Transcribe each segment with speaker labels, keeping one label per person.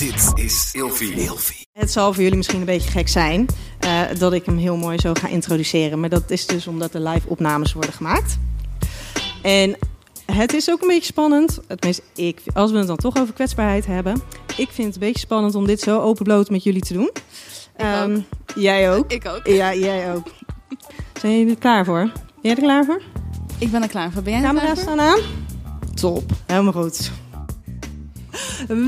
Speaker 1: Dit is Ilfie.
Speaker 2: Het zal voor jullie misschien een beetje gek zijn eh, dat ik hem heel mooi zo ga introduceren. Maar dat is dus omdat er live opnames worden gemaakt. En het is ook een beetje spannend. Tenminste, ik, als we het dan toch over kwetsbaarheid hebben. Ik vind het een beetje spannend om dit zo openbloot met jullie te doen. Ehm,
Speaker 3: ook.
Speaker 2: Jij ook?
Speaker 3: Ik ook.
Speaker 2: Ja, jij ook. Zijn jullie er klaar voor? Ben jij er klaar voor?
Speaker 3: Ik ben er klaar voor. Ben jij er klaar
Speaker 2: Camera's
Speaker 3: voor?
Speaker 2: staan aan? Top, helemaal goed.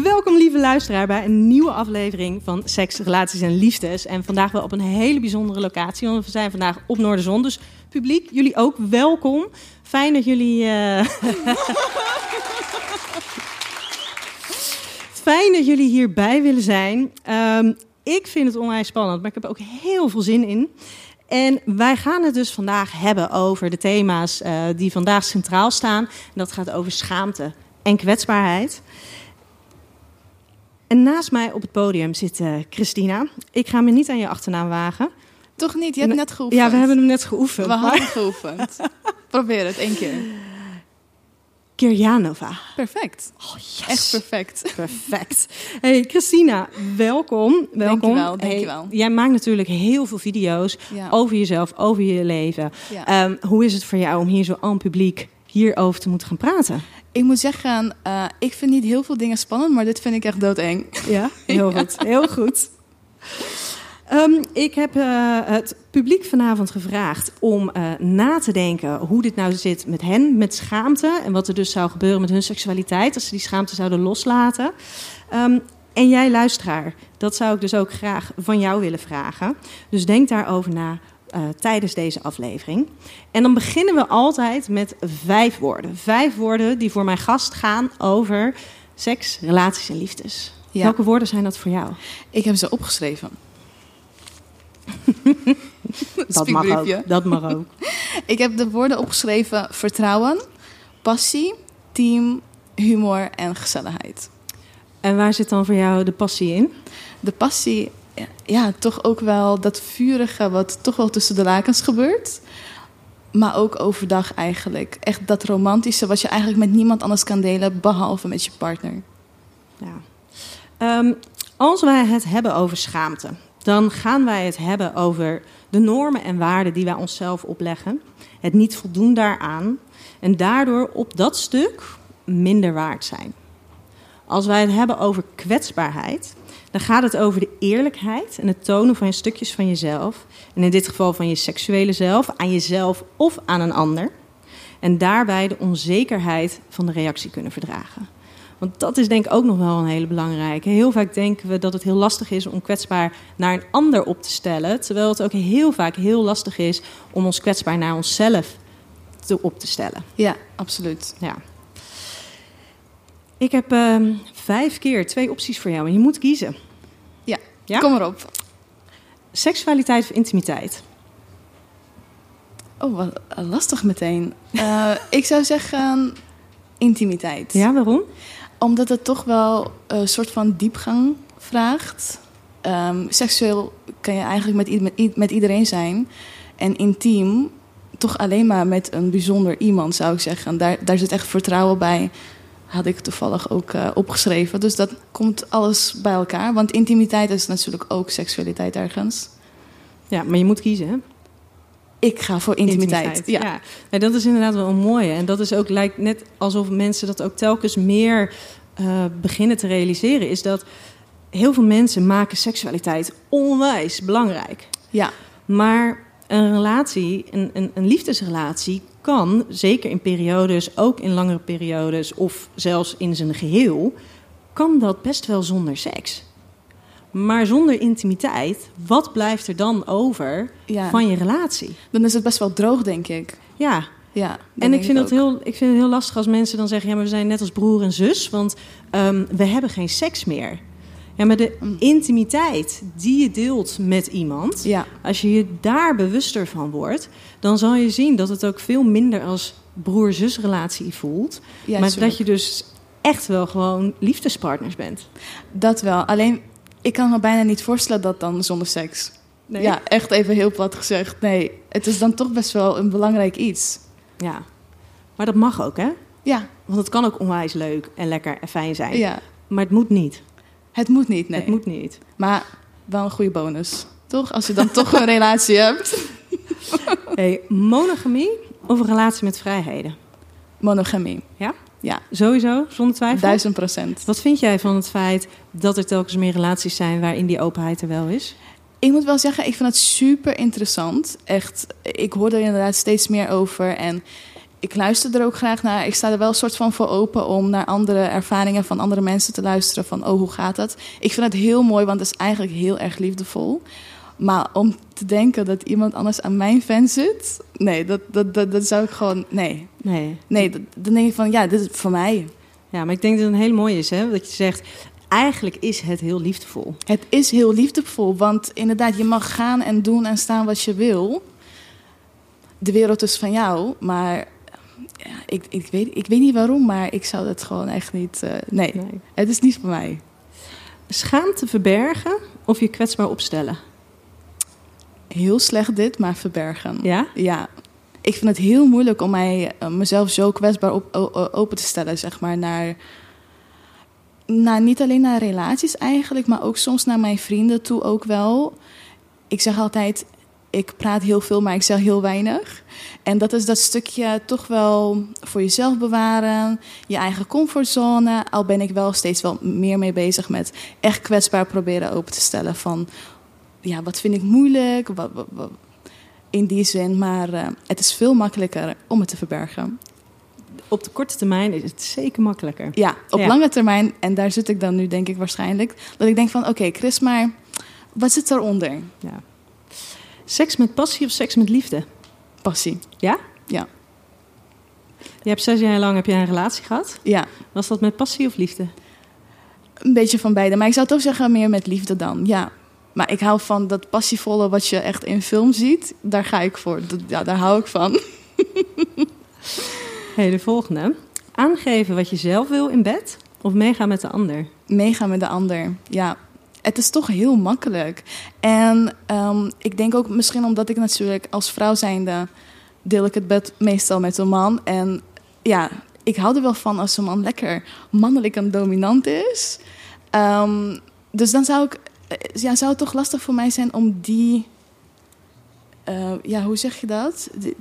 Speaker 2: Welkom lieve luisteraar bij een nieuwe aflevering van Seks, Relaties en Liefdes. En vandaag wel op een hele bijzondere locatie, want we zijn vandaag op Noorderzon. Dus publiek, jullie ook welkom. Fijn dat jullie... eh, Fijn dat jullie hierbij willen zijn. Ehm, ik vind het onwijs spannend, maar ik heb er ook heel veel zin in. En wij gaan het dus vandaag hebben over de thema's eh, die vandaag centraal staan. Dat gaat over schaamte en kwetsbaarheid. En naast mij op het podium zit eh, Christina. Ik ga me niet aan je achternaam wagen.
Speaker 3: Toch niet? Je hebt net geoefend.
Speaker 2: Ja, we hebben hem net geoefend.
Speaker 3: We
Speaker 2: maar-
Speaker 3: hadden geoefend. Probeer het één keer.
Speaker 2: Kirjanova.
Speaker 3: Perfect.
Speaker 2: Oh, yes.
Speaker 3: Echt perfect.
Speaker 2: Perfect. Hey Christina, welkom. welkom.
Speaker 3: Dankjewel, dankjewel.
Speaker 2: Hey, jij maakt natuurlijk heel veel video's
Speaker 3: Ja.
Speaker 2: over jezelf, over je leven.
Speaker 3: Ja.
Speaker 2: Ehm, hoe is het voor jou om hier zo aan publiek hierover te moeten gaan praten?
Speaker 3: Ik moet zeggen, eh, ik vind niet heel veel dingen spannend, maar dit vind ik echt doodeng.
Speaker 2: Ja, heel goed. Heel goed. Ehm, ik heb eh, het publiek vanavond gevraagd om eh, na te denken hoe dit nou zit met hen, met schaamte. En wat er dus zou gebeuren met hun seksualiteit als ze die schaamte zouden loslaten. Ehm, en jij luisteraar, dat zou ik dus ook graag van jou willen vragen. Dus denk daarover na eh, tijdens deze aflevering. En dan beginnen we altijd met vijf woorden. Vijf woorden die voor mijn gast gaan over seks, relaties en liefdes.
Speaker 3: Ja.
Speaker 2: Welke woorden zijn dat voor jou?
Speaker 3: Ik heb ze opgeschreven.
Speaker 2: Dat mag ook. Dat mag ook.
Speaker 3: Ik heb de woorden opgeschreven vertrouwen, passie, team, humor en gezelligheid.
Speaker 2: En waar zit dan voor jou de passie in?
Speaker 3: De passie, ja, toch ook wel dat vurige wat toch wel tussen de lakens gebeurt. Maar ook overdag eigenlijk. Echt dat romantische wat je eigenlijk met niemand anders kan delen behalve met je partner.
Speaker 2: Ja. Ehm, als wij het hebben over schaamte, dan gaan wij het hebben over de normen en waarden die wij onszelf opleggen. Het niet voldoen daaraan en daardoor op dat stuk minder waard zijn. Als wij het hebben over kwetsbaarheid, dan gaat het over de eerlijkheid en het tonen van je stukjes van jezelf. En in dit geval van je seksuele zelf, aan jezelf of aan een ander. En daarbij de onzekerheid van de reactie kunnen verdragen. Want dat is denk ik ook nog wel een hele belangrijke. Heel vaak denken we dat het heel lastig is om kwetsbaar naar een ander op te stellen. Terwijl het ook heel vaak heel lastig is om ons kwetsbaar naar onszelf te, op te stellen.
Speaker 3: Ja, absoluut.
Speaker 2: Ja. Ik heb ehm, vijf keer twee opties voor jou en je moet kiezen.
Speaker 3: Ja,
Speaker 2: Ja?
Speaker 3: kom erop.
Speaker 2: Seksualiteit of intimiteit?
Speaker 3: Oh, wat lastig meteen. Eh, ik zou zeggen intimiteit.
Speaker 2: Ja, waarom?
Speaker 3: Omdat het toch wel een soort van diepgang vraagt. Ehm, seksueel kan je eigenlijk met, met iedereen zijn. En intiem toch alleen maar met een bijzonder iemand, zou ik zeggen. Daar, daar zit echt vertrouwen bij. Had ik toevallig ook eh, opgeschreven. Dus dat komt alles bij elkaar. Want intimiteit is natuurlijk ook seksualiteit ergens.
Speaker 2: Ja, maar je moet kiezen, hè?
Speaker 3: Ik ga voor intimiteit. Ja.
Speaker 2: Nee, dat is inderdaad wel een mooie. En dat is ook, lijkt net alsof mensen dat ook telkens meer eh, beginnen te realiseren. Is dat heel veel mensen maken seksualiteit onwijs belangrijk.
Speaker 3: ja.
Speaker 2: Maar een relatie, een, een, een liefdesrelatie, kan zeker in periodes, ook in langere periodes of zelfs in zijn geheel, kan dat best wel zonder seks. Maar zonder intimiteit, wat blijft er dan over
Speaker 3: Ja.
Speaker 2: van je relatie?
Speaker 3: Dan is het best wel droog, denk ik.
Speaker 2: Ja,
Speaker 3: Ja, dat
Speaker 2: en ik vind, het heel, ik vind het heel lastig als mensen dan zeggen: ja, maar we zijn net als broer en zus, want ehm, we hebben geen seks meer. Ja, maar de
Speaker 3: Mm.
Speaker 2: intimiteit die je deelt met iemand,
Speaker 3: Ja,
Speaker 2: als je je daar bewuster van wordt, dan zal je zien dat het ook veel minder als broer-zus relatie voelt.
Speaker 3: ja
Speaker 2: maar dat je dus echt wel gewoon liefdespartners bent.
Speaker 3: Dat wel. Alleen, ik kan me bijna niet voorstellen dat dan zonder seks. Ja, echt even heel plat gezegd. Nee, het is dan toch best wel een belangrijk iets.
Speaker 2: ja. Maar dat mag ook, hè?
Speaker 3: Ja,
Speaker 2: Want het kan ook onwijs leuk en lekker en fijn zijn.
Speaker 3: ja.
Speaker 2: Maar het moet niet.
Speaker 3: Het moet niet, nee.
Speaker 2: Het moet niet.
Speaker 3: Maar wel een goede bonus. Toch? Als je dan toch een relatie hebt.
Speaker 2: Hey, monogamie of een relatie met vrijheden?
Speaker 3: Monogamie.
Speaker 2: Ja?
Speaker 3: Ja.
Speaker 2: Sowieso, zonder twijfel?
Speaker 3: Duizend procent.
Speaker 2: Wat vind jij van het feit dat er telkens meer relaties zijn waarin die openheid er wel is?
Speaker 3: Ik moet wel zeggen, ik vind het super interessant. Echt, ik hoor er inderdaad steeds meer over. En ik luister er ook graag naar. Ik sta er wel een soort van voor open om naar andere ervaringen van andere mensen te luisteren. Van, oh, hoe gaat dat? Ik vind het heel mooi, want het is eigenlijk heel erg liefdevol. Maar om te denken dat iemand anders aan mijn fan zit, nee, dat, dat, dat, dat zou ik gewoon, nee.
Speaker 2: Nee.
Speaker 3: Nee, dat- dan denk ik van, ja, dit is voor mij.
Speaker 2: Ja, maar ik denk dat het een heel mooi is, hè? Dat je zegt, eigenlijk is het heel liefdevol.
Speaker 3: Het is heel liefdevol, want inderdaad, je mag gaan en doen en staan wat je wil. De wereld is van jou, maar ja, ik, ik, weet, ik weet niet waarom, maar ik zou dat gewoon echt niet. eh, nee,
Speaker 2: Nee.
Speaker 3: het is niet voor mij.
Speaker 2: Schaamte verbergen of je kwetsbaar opstellen?
Speaker 3: Heel slecht dit, maar verbergen.
Speaker 2: Ja?
Speaker 3: Ja. Ik vind het heel moeilijk om mij, eh, mezelf zo kwetsbaar op, open te stellen, zeg maar, naar, naar. Niet alleen naar relaties eigenlijk, maar ook soms naar mijn vrienden toe ook wel. Ik zeg altijd, ik praat heel veel, maar ik zeg heel weinig. En dat is dat stukje toch wel voor jezelf bewaren, je eigen comfortzone. Al ben ik wel steeds wel meer mee bezig met echt kwetsbaar proberen open te stellen van, ja, wat vind ik moeilijk, wat, wat, wat- in die zin. Maar eh, het is veel makkelijker om het te verbergen.
Speaker 2: Op de korte termijn is het zeker makkelijker.
Speaker 3: Ja, op
Speaker 2: Ja.
Speaker 3: lange termijn, en daar zit ik dan nu denk ik waarschijnlijk, dat ik denk van oké Chris, maar wat zit eronder?
Speaker 2: Ja. Seks met passie of seks met liefde?
Speaker 3: Passie.
Speaker 2: Ja?
Speaker 3: Ja.
Speaker 2: Je hebt zes jaar lang heb je een relatie gehad.
Speaker 3: Ja,
Speaker 2: Was dat met passie of liefde?
Speaker 3: een beetje van beide. Maar ik zou toch zeggen meer met liefde dan, ja. Maar ik hou van dat passievolle wat je echt in film ziet. Daar ga ik voor. Dat, ja, daar hou ik van.
Speaker 2: Hey, de volgende. Aangeven wat je zelf wil in bed of meegaan met de ander?
Speaker 3: meegaan met de ander. Ja, het is toch heel makkelijk. En ehm, ik denk ook misschien omdat ik natuurlijk als vrouw zijnde... deel ik het bed meestal met een man. En ja, ik hou er wel van als een man lekker mannelijk en dominant is. Ehm, dus dan zou ik... eh, Ja, zou het toch lastig voor mij zijn om die... eh, ja, hoe zeg je dat? Die,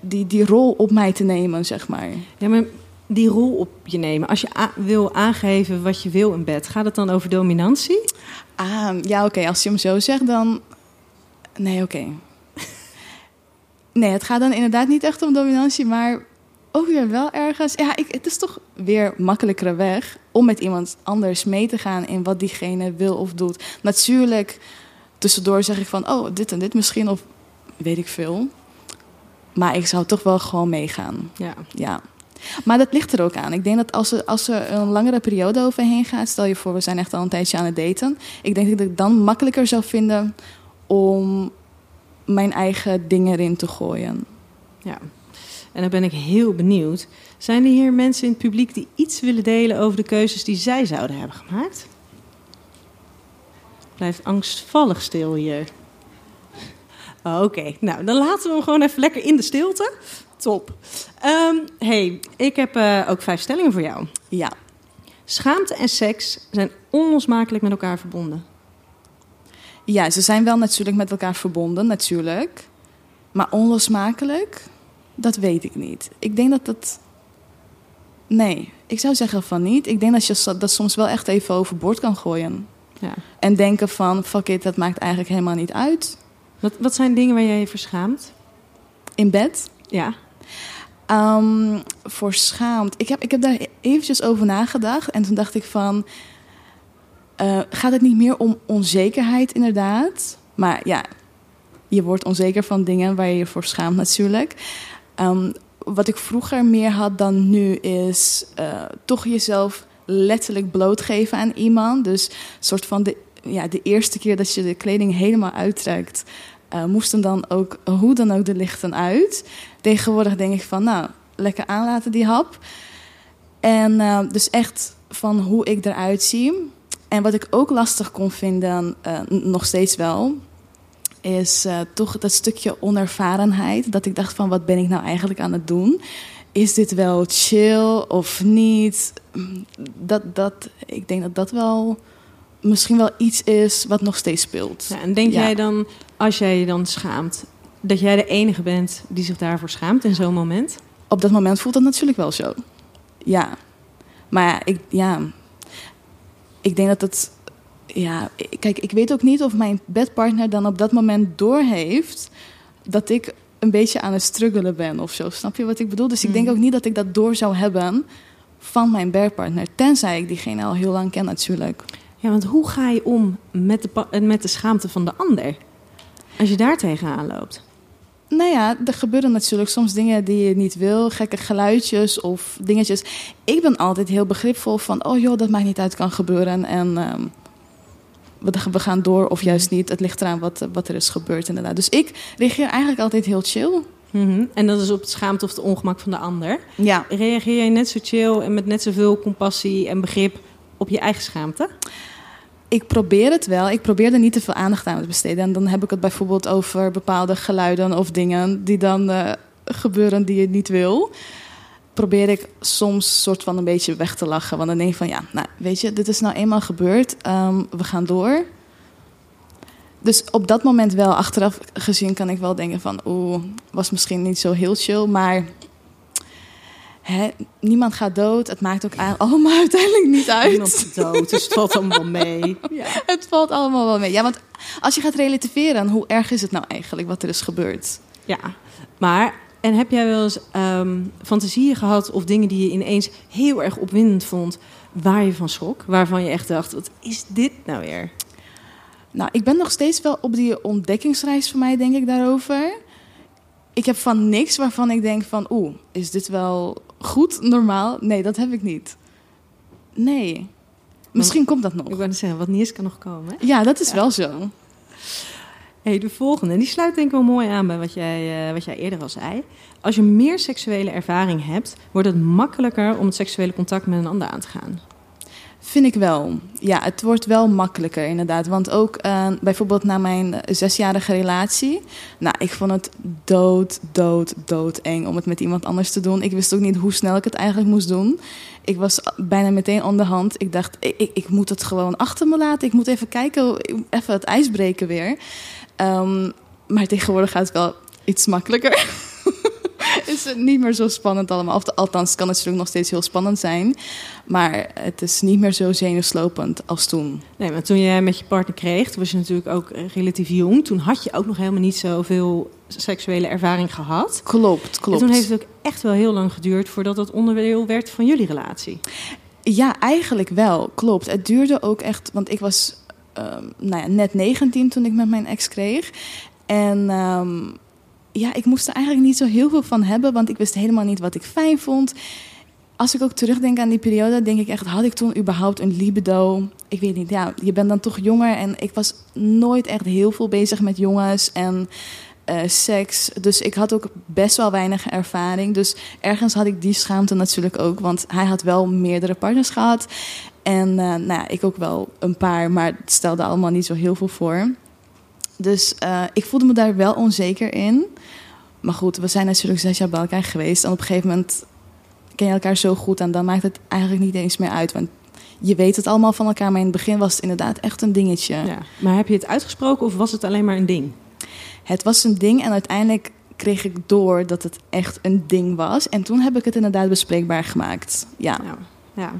Speaker 3: die, die rol op mij te nemen, zeg maar.
Speaker 2: Ja, maar die rol op je nemen. Als je wil aangeven wat je wil in bed, gaat het dan over dominantie?
Speaker 3: Ah, ja, oké. Als je hem zo zegt, dan. Nee, oké. Nee, het gaat dan inderdaad niet echt om dominantie, maar ook weer wel ergens. Ja, ik, het is toch weer makkelijkere weg om met iemand anders mee te gaan in wat diegene wil of doet. Natuurlijk, tussendoor zeg ik van, oh, dit en dit misschien, of weet ik veel. Maar ik zou toch wel gewoon meegaan.
Speaker 2: Ja.
Speaker 3: Ja. Maar dat ligt er ook aan. Ik denk dat als er, als er een langere periode overheen gaat, stel je voor, we zijn echt al een tijdje aan het daten. Ik denk dat ik dan makkelijker zou vinden om mijn eigen dingen erin te gooien.
Speaker 2: ja. En dan ben ik heel benieuwd. Zijn er hier mensen in het publiek die iets willen delen over de keuzes die zij zouden hebben gemaakt? Blijft angstvallig stil hier. Oké, nou dan laten we hem gewoon even lekker in de stilte. Top. Ehm, hey, ik heb eh, ook vijf stellingen voor jou.
Speaker 3: Ja.
Speaker 2: Schaamte en seks zijn onlosmakelijk met elkaar verbonden.
Speaker 3: ja, ze zijn wel natuurlijk met elkaar verbonden, natuurlijk. Maar onlosmakelijk, dat weet ik niet. Ik denk dat dat. Nee, ik zou zeggen van niet. Ik denk dat je dat soms wel echt even overboord kan gooien.
Speaker 2: Ja.
Speaker 3: En denken van, fuck it, dat maakt eigenlijk helemaal niet uit.
Speaker 2: Wat, wat zijn dingen waar jij je verschaamt?
Speaker 3: In bed,
Speaker 2: Ja.
Speaker 3: Ehm, voor schaamt. Ik heb, ik heb daar eventjes over nagedacht. En toen dacht ik van... eh, gaat het niet meer om onzekerheid inderdaad? Maar ja, je wordt onzeker van dingen waar je je voor schaamt natuurlijk. Ehm, wat ik vroeger meer had dan nu is... eh, toch jezelf letterlijk blootgeven aan iemand. Dus soort van de, ja, de eerste keer dat je de kleding helemaal uittrekt... eh, moesten dan ook, hoe dan ook, de lichten uit. Tegenwoordig denk ik van, nou, lekker aanlaten die hap. En eh, dus echt van hoe ik eruit zie. En wat ik ook lastig kon vinden, eh, nog steeds wel, is eh, toch dat stukje onervarenheid. Dat ik dacht van, wat ben ik nou eigenlijk aan het doen? is dit wel chill of niet? Dat, dat, ik denk dat dat wel misschien wel iets is wat nog steeds speelt.
Speaker 2: Ja, en denk
Speaker 3: Ja.
Speaker 2: jij dan, als jij je dan schaamt, dat jij de enige bent die zich daarvoor schaamt in zo'n moment?
Speaker 3: Op dat moment voelt dat natuurlijk wel zo. Ja. Maar ja, ik, ja, ik denk dat het... Ja, kijk, ik weet ook niet of mijn bedpartner dan op dat moment doorheeft... dat ik een beetje aan het struggelen ben of zo. Snap je wat ik bedoel? Dus ik denk
Speaker 2: Mhm.
Speaker 3: ook niet dat ik dat door zou hebben van mijn bedpartner. Tenzij ik diegene al heel lang ken natuurlijk.
Speaker 2: Ja, want hoe ga je om met de, met de schaamte van de ander? Als je daar tegenaan loopt.
Speaker 3: Nou ja, er gebeuren natuurlijk soms dingen die je niet wil. Gekke geluidjes of dingetjes. Ik ben altijd heel begripvol van... oh joh, dat maakt niet uit, kan gebeuren. En ehm, we, gaan door of juist niet. Het ligt eraan wat, wat er is gebeurd inderdaad. Dus ik reageer eigenlijk altijd heel chill.
Speaker 2: Mhm. En dat is op het schaamte of het ongemak van de ander.
Speaker 3: Ja,
Speaker 2: Reageer jij net zo chill en met net zoveel compassie en begrip op je eigen schaamte?
Speaker 3: Ik probeer het wel. Ik probeer er niet te veel aandacht aan te besteden. En dan heb ik het bijvoorbeeld over bepaalde geluiden of dingen... die dan eh, gebeuren die je niet wil... probeer ik soms soort van een beetje weg te lachen. Want dan denk ik van, ja, nou, weet je, dit is nou eenmaal gebeurd. Ehm, we gaan door. Dus op dat moment wel, achteraf gezien, kan ik wel denken van... oeh, was misschien niet zo heel chill, maar... Hè, niemand gaat dood. Het maakt ook allemaal uiteindelijk niet uit.
Speaker 2: Niemand dood, dus het valt allemaal mee. Ja.
Speaker 3: Het valt allemaal wel mee. Ja, want als je gaat relativeren, hoe erg is het nou eigenlijk wat er is gebeurd?
Speaker 2: ja, maar... En heb jij wel eens ehm, fantasieën gehad of dingen die je ineens heel erg opwindend vond... waar je van schrok? Waarvan je echt dacht, wat is dit nou weer?
Speaker 3: Nou, ik ben nog steeds wel op die ontdekkingsreis voor mij, denk ik, daarover. Ik heb van niks waarvan ik denk van, oeh, is dit wel goed, normaal? Nee, dat heb ik niet. Nee. Misschien komt dat
Speaker 2: Ik
Speaker 3: nog.
Speaker 2: wou net zeggen, wat niet is kan nog komen. hè?
Speaker 3: Ja, dat is wel zo.
Speaker 2: Hey, de volgende, die sluit denk ik wel mooi aan bij wat jij, eh, wat jij eerder al zei. Als je meer seksuele ervaring hebt, wordt het makkelijker om het seksuele contact met een ander aan te gaan.
Speaker 3: Vind ik wel. Ja, het wordt wel makkelijker inderdaad. Want ook eh, bijvoorbeeld na mijn eh, zesjarige relatie. Nou, ik vond het dood, dood, dood eng om het met iemand anders te doen. Ik wist ook niet hoe snel ik het eigenlijk moest doen. Ik was bijna meteen onderhand. Ik dacht, ik, ik, ik moet het gewoon achter me laten. Ik moet even kijken, even het ijs breken weer. Ehm, maar tegenwoordig gaat het wel iets makkelijker. is het niet meer zo spannend allemaal. Of althans, het kan natuurlijk nog steeds heel spannend zijn. Maar het is niet meer zo zenuwslopend als toen.
Speaker 2: Nee, maar toen jij met je partner kreeg, was je natuurlijk ook relatief jong. Toen had je ook nog helemaal niet zoveel seksuele ervaring gehad.
Speaker 3: Klopt, klopt.
Speaker 2: En toen heeft het ook echt wel heel lang geduurd voordat dat onderdeel werd van jullie relatie.
Speaker 3: Ja, eigenlijk wel, klopt. Het duurde ook echt, want ik was ehm, nou ja, net 19 toen ik met mijn ex kreeg. En ehm, ja, ik moest er eigenlijk niet zo heel veel van hebben, want ik wist helemaal niet wat ik fijn vond. Als ik ook terugdenk aan die periode, denk ik echt, had ik toen überhaupt een libido? Ik weet niet, ja, je bent dan toch jonger en ik was nooit echt heel veel bezig met jongens en eh, seks. Dus ik had ook best wel weinig ervaring. Dus ergens had ik die schaamte natuurlijk ook, want hij had wel meerdere partners gehad. En eh, nou ik ook wel een paar, maar het stelde allemaal niet zo heel veel voor. Dus eh, ik voelde me daar wel onzeker in. Maar goed, we zijn natuurlijk zes jaar bij elkaar geweest. En op een gegeven moment ken je elkaar zo goed. En dan maakt het eigenlijk niet eens meer uit. Want je weet het allemaal van elkaar. Maar in het begin was het inderdaad echt een dingetje.
Speaker 2: Ja. Maar heb je het uitgesproken of was het alleen maar een ding?
Speaker 3: Het was een ding en uiteindelijk kreeg ik door dat het echt een ding was. En toen heb ik het inderdaad bespreekbaar gemaakt. Ja.
Speaker 2: Ja. ja.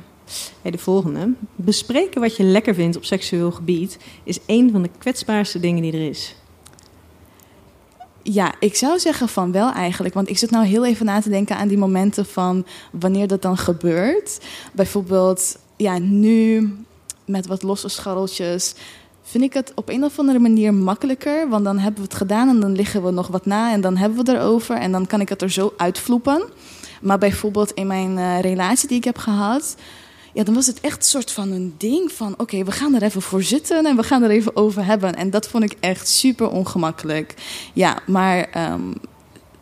Speaker 2: De volgende. Bespreken wat je lekker vindt op seksueel gebied is een van de kwetsbaarste dingen die er is.
Speaker 3: Ja, ik zou zeggen van wel eigenlijk. Want ik zit nou heel even na te denken aan die momenten van wanneer dat dan gebeurt. Bijvoorbeeld, ja, nu met wat losse scharreltjes. Vind ik het op een of andere manier makkelijker. Want dan hebben we het gedaan en dan liggen we nog wat na. En dan hebben we het erover. En dan kan ik het er zo uitvloepen. Maar bijvoorbeeld in mijn eh, relatie die ik heb gehad. Ja, dan was het echt een soort van een ding van... oké, we gaan er even voor zitten en we gaan er even over hebben. En dat vond ik echt super ongemakkelijk. Ja, maar ehm,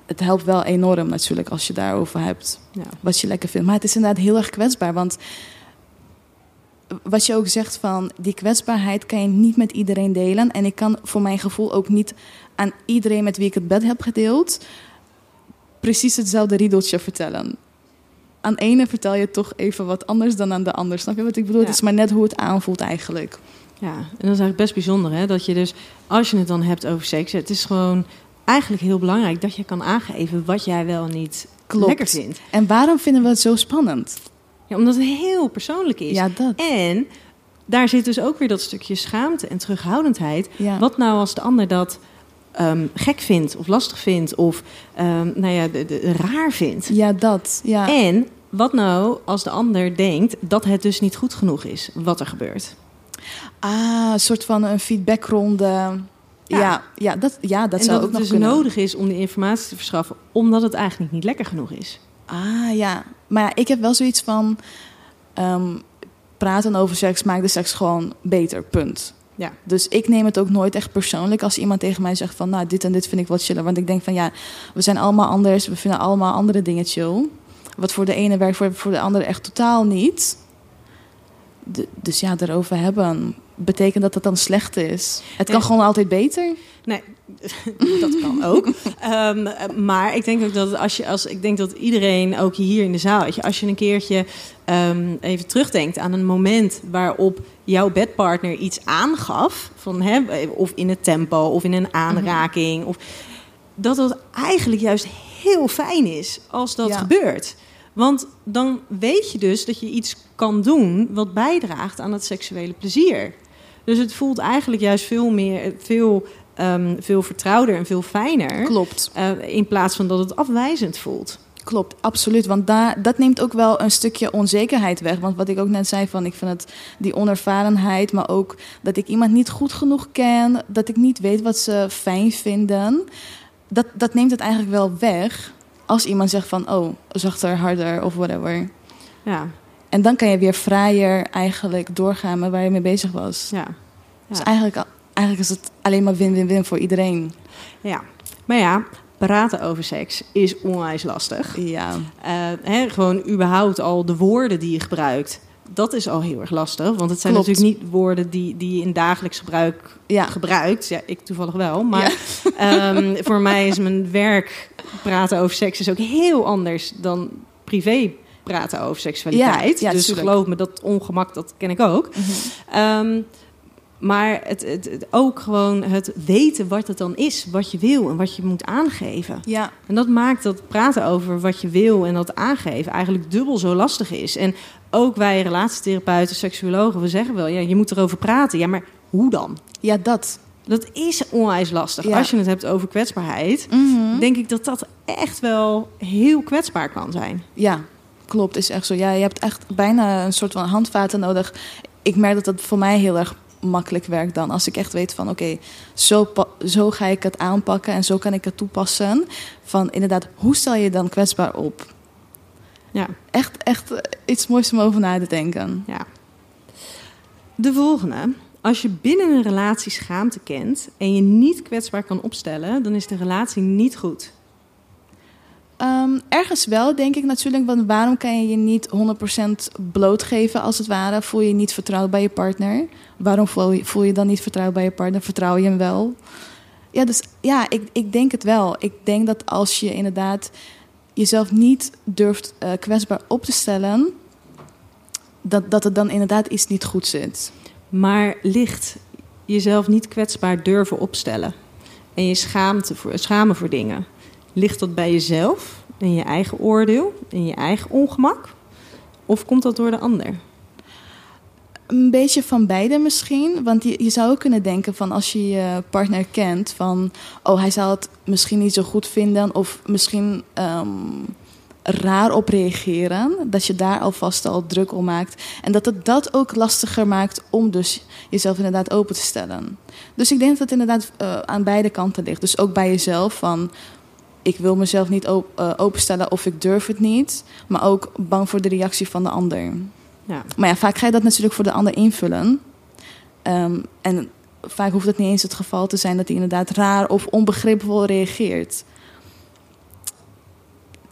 Speaker 3: het helpt wel enorm natuurlijk als je daarover hebt.
Speaker 2: Ja.
Speaker 3: Wat je lekker vindt. Maar het is inderdaad heel erg kwetsbaar. Want wat je ook zegt van... die kwetsbaarheid kan je niet met iedereen delen. En ik kan voor mijn gevoel ook niet aan iedereen met wie ik het bed heb gedeeld... precies hetzelfde riedeltje vertellen. Aan ene vertel je toch even wat anders dan aan de ander. Snap je wat ik bedoel?
Speaker 2: Ja.
Speaker 3: Het is maar net hoe het aanvoelt eigenlijk.
Speaker 2: Ja, en dat is eigenlijk best bijzonder, hè? Dat je dus, als je het dan hebt over seks, het is gewoon eigenlijk heel belangrijk dat je kan aangeven wat jij wel niet
Speaker 3: Klopt.
Speaker 2: lekker vindt.
Speaker 3: En waarom vinden we het zo spannend?
Speaker 2: Ja, omdat het heel persoonlijk is.
Speaker 3: Ja, dat.
Speaker 2: En daar zit dus ook weer dat stukje schaamte en terughoudendheid.
Speaker 3: Ja.
Speaker 2: Wat nou als de ander dat ehm, gek vindt of lastig vindt of ehm, nou ja, de, de- raar vindt?
Speaker 3: Ja, dat. Ja.
Speaker 2: En wat nou als de ander denkt dat het dus niet goed genoeg is wat er gebeurt?
Speaker 3: Ah, een soort van een feedbackronde. Ja, ja, dat, ja, dat
Speaker 2: en
Speaker 3: zou
Speaker 2: dat
Speaker 3: ook
Speaker 2: het
Speaker 3: nog
Speaker 2: dus
Speaker 3: kunnen.
Speaker 2: nodig is om die informatie te verschaffen, omdat het eigenlijk niet lekker genoeg is.
Speaker 3: Ah, ja. Maar ja, ik heb wel zoiets van... ehm, praten over seks maakt de seks gewoon beter, punt.
Speaker 2: Ja.
Speaker 3: Dus ik neem het ook nooit echt persoonlijk als iemand tegen mij zegt van... nou, dit en dit vind ik wat chiller. Want ik denk van ja, we zijn allemaal anders. We vinden allemaal andere dingen chill. Wat voor de ene werkt, voor, voor de andere echt totaal niet. De- dus ja, daarover hebben... betekent dat het dan slecht is. Het kan
Speaker 2: Nee.
Speaker 3: gewoon altijd beter.
Speaker 2: Nee, dat kan ook. Ehm, maar ik denk ook dat als je, als ik denk dat iedereen, ook hier in de zaal, weet je, als je een keertje ehm, even terugdenkt aan een moment waarop jouw bedpartner iets aangaf, van, hè, of in het tempo of in een aanraking, of dat dat eigenlijk juist heel fijn is als dat
Speaker 3: Ja.
Speaker 2: gebeurt. Want dan weet je dus dat je iets kan doen wat bijdraagt aan het seksuele plezier. Dus het voelt eigenlijk juist veel meer, veel, ehm, veel vertrouwder en veel fijner.
Speaker 3: Klopt.
Speaker 2: eh, in plaats van dat het afwijzend voelt.
Speaker 3: Klopt, absoluut. Want daar, dat neemt ook wel een stukje onzekerheid weg. Want wat ik ook net zei, van ik vind het die onervarenheid, maar ook dat ik iemand niet goed genoeg ken, dat ik niet weet wat ze fijn vinden. Dat, dat neemt het eigenlijk wel weg als iemand zegt van, oh, zachter, harder of whatever.
Speaker 2: Ja,
Speaker 3: En dan kan je weer vrijer eigenlijk doorgaan met waar je mee bezig was.
Speaker 2: ja,
Speaker 3: Dus
Speaker 2: Ja.
Speaker 3: eigenlijk, eigenlijk is het alleen maar win-win-win voor iedereen.
Speaker 2: ja. Maar ja, praten over seks is onwijs lastig.
Speaker 3: Ja,
Speaker 2: Eh, hè, gewoon überhaupt al de woorden die je gebruikt. Dat is al heel erg lastig. Want het zijn
Speaker 3: Klopt.
Speaker 2: natuurlijk niet woorden die, die je in dagelijks gebruik
Speaker 3: ja.
Speaker 2: gebruikt. Ja, ik toevallig wel. Maar ehm, voor mij is mijn werk praten over seks is ook heel anders dan privé praten over seksualiteit.
Speaker 3: Ja, ja,
Speaker 2: dus
Speaker 3: tuurlijk.
Speaker 2: geloof me, dat ongemak, dat ken ik ook.
Speaker 3: Mhm.
Speaker 2: Ehm, maar het, het, het- ook gewoon het weten wat het dan is, wat je wil en wat je moet aangeven.
Speaker 3: ja.
Speaker 2: En dat maakt dat praten over wat je wil en dat aangeven eigenlijk dubbel zo lastig is. En ook wij relatietherapeuten, seksuologen, we zeggen wel, ja, je moet erover praten. Ja, maar hoe dan?
Speaker 3: ja, dat.
Speaker 2: Dat is onwijs lastig.
Speaker 3: Ja.
Speaker 2: Als je het hebt over kwetsbaarheid,
Speaker 3: Mhm.
Speaker 2: denk ik dat dat echt wel heel kwetsbaar kan zijn.
Speaker 3: Ja, klopt. Is echt zo. Ja, je hebt echt bijna een soort van handvaten nodig. Ik merk dat dat voor mij heel erg makkelijk werkt dan. Als ik echt weet van oké, zo, zo ga ik het aanpakken en zo kan ik het toepassen. Van inderdaad, hoe stel je dan kwetsbaar op?
Speaker 2: Ja,
Speaker 3: Echt, echt iets moois om over na te denken.
Speaker 2: ja. De volgende. Als je binnen een relatie schaamte kent en je niet kwetsbaar kan opstellen, dan is de relatie niet goed.
Speaker 3: Ehm, ergens wel, denk ik natuurlijk. Want waarom kan je je niet 100% blootgeven, als het ware? Voel je je niet vertrouwd bij je partner? Waarom voel je, dan niet vertrouwd bij je partner? Vertrouw je hem wel? Ja, dus ja, ik, ik denk het wel. Ik denk dat als je inderdaad jezelf niet durft eh, kwetsbaar op te stellen, dat, dat het dan inderdaad iets niet goed zit.
Speaker 2: Maar ligt jezelf niet kwetsbaar durven opstellen en je schaamte voor, schamen voor dingen, ligt dat bij jezelf, in je eigen oordeel, in je eigen ongemak? Of komt dat door de ander?
Speaker 3: Een beetje van beide misschien. Want je, zou ook kunnen denken van als je je partner kent... van oh, hij zal het misschien niet zo goed vinden... of misschien ehm, raar op reageren. Dat je daar alvast al druk om maakt. En dat het dat ook lastiger maakt om dus jezelf inderdaad open te stellen. Dus ik denk dat het inderdaad eh, aan beide kanten ligt. Dus ook bij jezelf van... Ik wil mezelf niet op, eh, openstellen of ik durf het niet. Maar ook bang voor de reactie van de ander.
Speaker 2: Ja,
Speaker 3: Maar ja, vaak ga je dat natuurlijk voor de ander invullen. Ehm, en vaak hoeft het niet eens het geval te zijn dat hij inderdaad raar of onbegripvol reageert.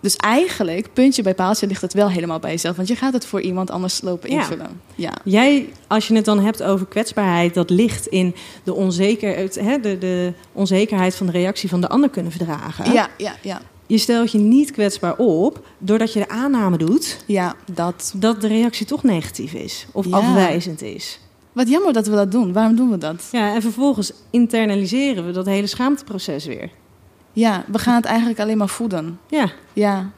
Speaker 3: Dus eigenlijk, puntje bij paaltje, ligt het wel helemaal bij jezelf. Want je gaat het voor iemand anders lopen
Speaker 2: Ja.
Speaker 3: invullen. Ja,
Speaker 2: Jij, als je het dan hebt over kwetsbaarheid, dat ligt in de, onzeker, het, hè, de, de onzekerheid van de reactie van de ander kunnen verdragen.
Speaker 3: ja, ja. ja.
Speaker 2: je stelt je niet kwetsbaar op doordat je de aanname doet
Speaker 3: Ja, dat.
Speaker 2: dat de reactie toch negatief is of
Speaker 3: Ja.
Speaker 2: afwijzend is.
Speaker 3: Wat jammer dat we dat doen. Waarom doen we dat?
Speaker 2: Ja, en vervolgens internaliseren we dat hele schaamteproces weer.
Speaker 3: Ja, we gaan het eigenlijk alleen maar voeden.
Speaker 2: Ja,
Speaker 3: Ja,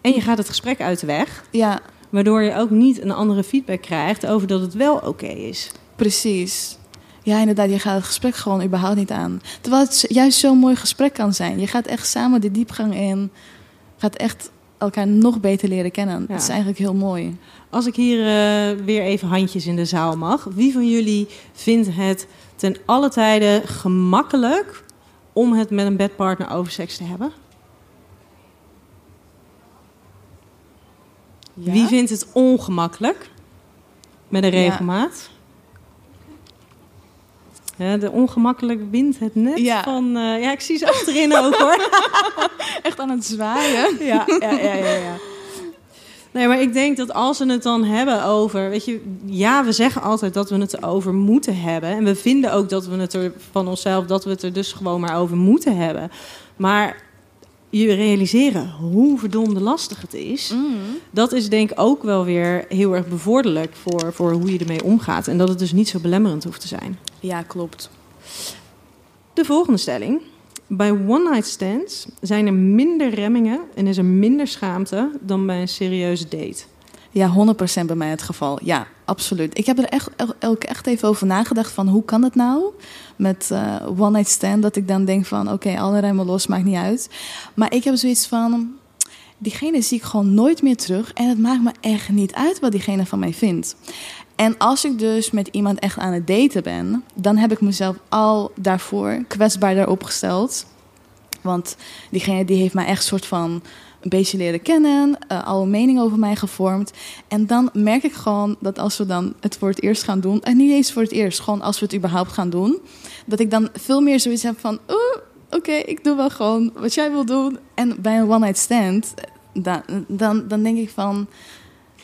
Speaker 2: en je gaat het gesprek uit de weg,
Speaker 3: ja,
Speaker 2: waardoor je ook niet een andere feedback krijgt over dat het wel oké is.
Speaker 3: precies. Ja, inderdaad, je gaat het gesprek gewoon überhaupt niet aan. Terwijl het juist zo'n mooi gesprek kan zijn. Je gaat echt samen de diepgang in. Gaat echt elkaar nog beter leren kennen.
Speaker 2: Ja.
Speaker 3: Dat is eigenlijk heel mooi.
Speaker 2: Als ik hier eh, weer even handjes in de zaal mag, wie van jullie vindt het ten alle tijde gemakkelijk om het met een bedpartner over seks te hebben?
Speaker 3: Ja?
Speaker 2: Wie vindt het ongemakkelijk met een regelmaat? Ja, de ongemakkelijk wint het net
Speaker 3: Ja.
Speaker 2: van... eh, ja, ik zie ze achterin ook hoor.
Speaker 3: Echt aan het zwaaien.
Speaker 2: ja, ja, ja, ja. Nee, maar ik denk dat als we het dan hebben over... Weet je, ja, we zeggen altijd dat we het erover moeten hebben. En we vinden ook dat we het er van onszelf... dat we het er dus gewoon maar over moeten hebben. Maar je realiseren hoe verdomde lastig het is...
Speaker 3: Mm.
Speaker 2: dat is denk ik ook wel weer heel erg bevorderlijk... voor, voor hoe je ermee omgaat. En dat het dus niet zo belemmerend hoeft te zijn.
Speaker 3: Ja, klopt.
Speaker 2: De volgende stelling. Bij one-night stands zijn er minder remmingen en is er minder schaamte dan bij een serieuze date.
Speaker 3: Ja, 100% bij mij het geval. Ja, absoluut. Ik heb er echt, ook echt even over nagedacht van hoe kan het nou met eh, one night stand dat ik dan denk van oké, alle remmen los, maakt niet uit. Maar ik heb zoiets van diegene zie ik gewoon nooit meer terug en het maakt me echt niet uit wat diegene van mij vindt. En als ik dus met iemand echt aan het daten ben, dan heb ik mezelf al daarvoor kwetsbaarder opgesteld. Want diegene die heeft mij echt soort van een beetje leren kennen, eh, al een mening over mij gevormd. En dan merk ik gewoon dat als we dan het voor het eerst gaan doen, en niet eens voor het eerst, gewoon als we het überhaupt gaan doen, dat ik dan veel meer zoiets heb van, oeh, oké, ik doe wel gewoon wat jij wil doen. En bij een one-night stand, dan, dan, dan denk ik van,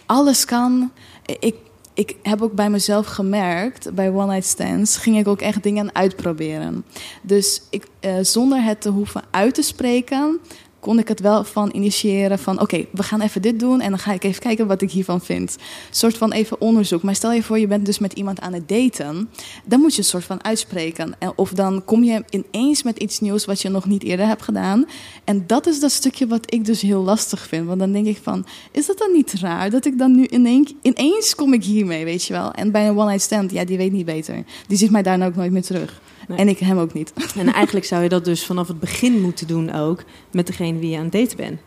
Speaker 3: alles kan. Ik, ik heb ook bij mezelf gemerkt, bij one-night stands, ging ik ook echt dingen uitproberen. Dus ik, eh, zonder het te hoeven uit te spreken, kon ik het wel van initiëren van... oké, we gaan even dit doen en dan ga ik even kijken wat ik hiervan vind. Een soort van even onderzoek. Maar stel je voor, je bent dus met iemand aan het daten... dan moet je een soort van uitspreken. En- Of dan kom je ineens met iets nieuws wat je nog niet eerder hebt gedaan. En dat is dat stukje wat ik dus heel lastig vind. Want dan denk ik van, is dat dan niet raar... dat ik dan nu ineens, ineens kom ik hiermee, weet je wel? En bij een one-night stand, ja, die weet niet beter. Die ziet mij daarna ook nooit meer terug.
Speaker 2: Nee.
Speaker 3: En ik hem ook niet.
Speaker 2: En eigenlijk zou je dat dus vanaf het begin moeten doen ook met degene wie je aan het daten bent.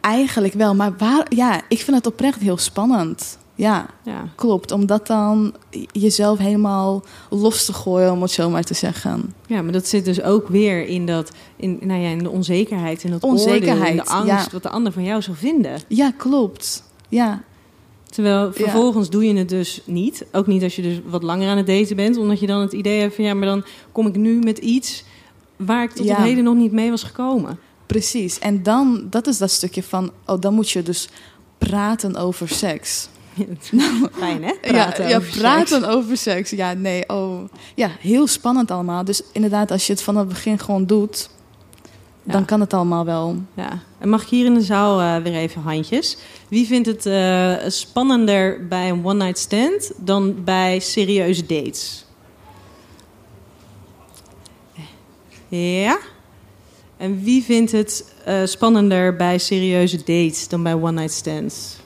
Speaker 3: Eigenlijk wel, maar waar, ja, ik vind het oprecht heel spannend. Ja,
Speaker 2: Ja.
Speaker 3: klopt. Om dat dan jezelf helemaal los te gooien, om het zo maar te zeggen.
Speaker 2: ja, maar dat zit dus ook weer in, dat, in, nou ja, in de onzekerheid, in dat
Speaker 3: Onzekerheid,
Speaker 2: oordeel, in de angst,
Speaker 3: ja.
Speaker 2: wat de ander van jou zou vinden.
Speaker 3: Ja, klopt. Ja,
Speaker 2: Terwijl vervolgens doe je het dus niet. Ook niet als je dus wat langer aan het daten bent. Omdat je dan het idee hebt van ja, maar dan kom ik nu met iets waar ik tot
Speaker 3: Ja.
Speaker 2: op heden nog niet mee was gekomen.
Speaker 3: precies. En dan, dat is dat stukje van, oh, dan moet je dus praten over seks.
Speaker 2: Fijn hè?
Speaker 3: ja, ja
Speaker 2: over
Speaker 3: praten
Speaker 2: seks.
Speaker 3: over seks. Ja, nee, oh. Ja, heel spannend allemaal. Dus inderdaad, als je het vanaf het begin gewoon doet, dan kan het allemaal wel.
Speaker 2: Ja. En mag ik hier in de zaal eh, weer even handjes? Wie vindt het eh, spannender bij een one-night stand dan bij serieuze dates? Ja? En wie vindt het eh, spannender bij serieuze dates dan bij one-night stands?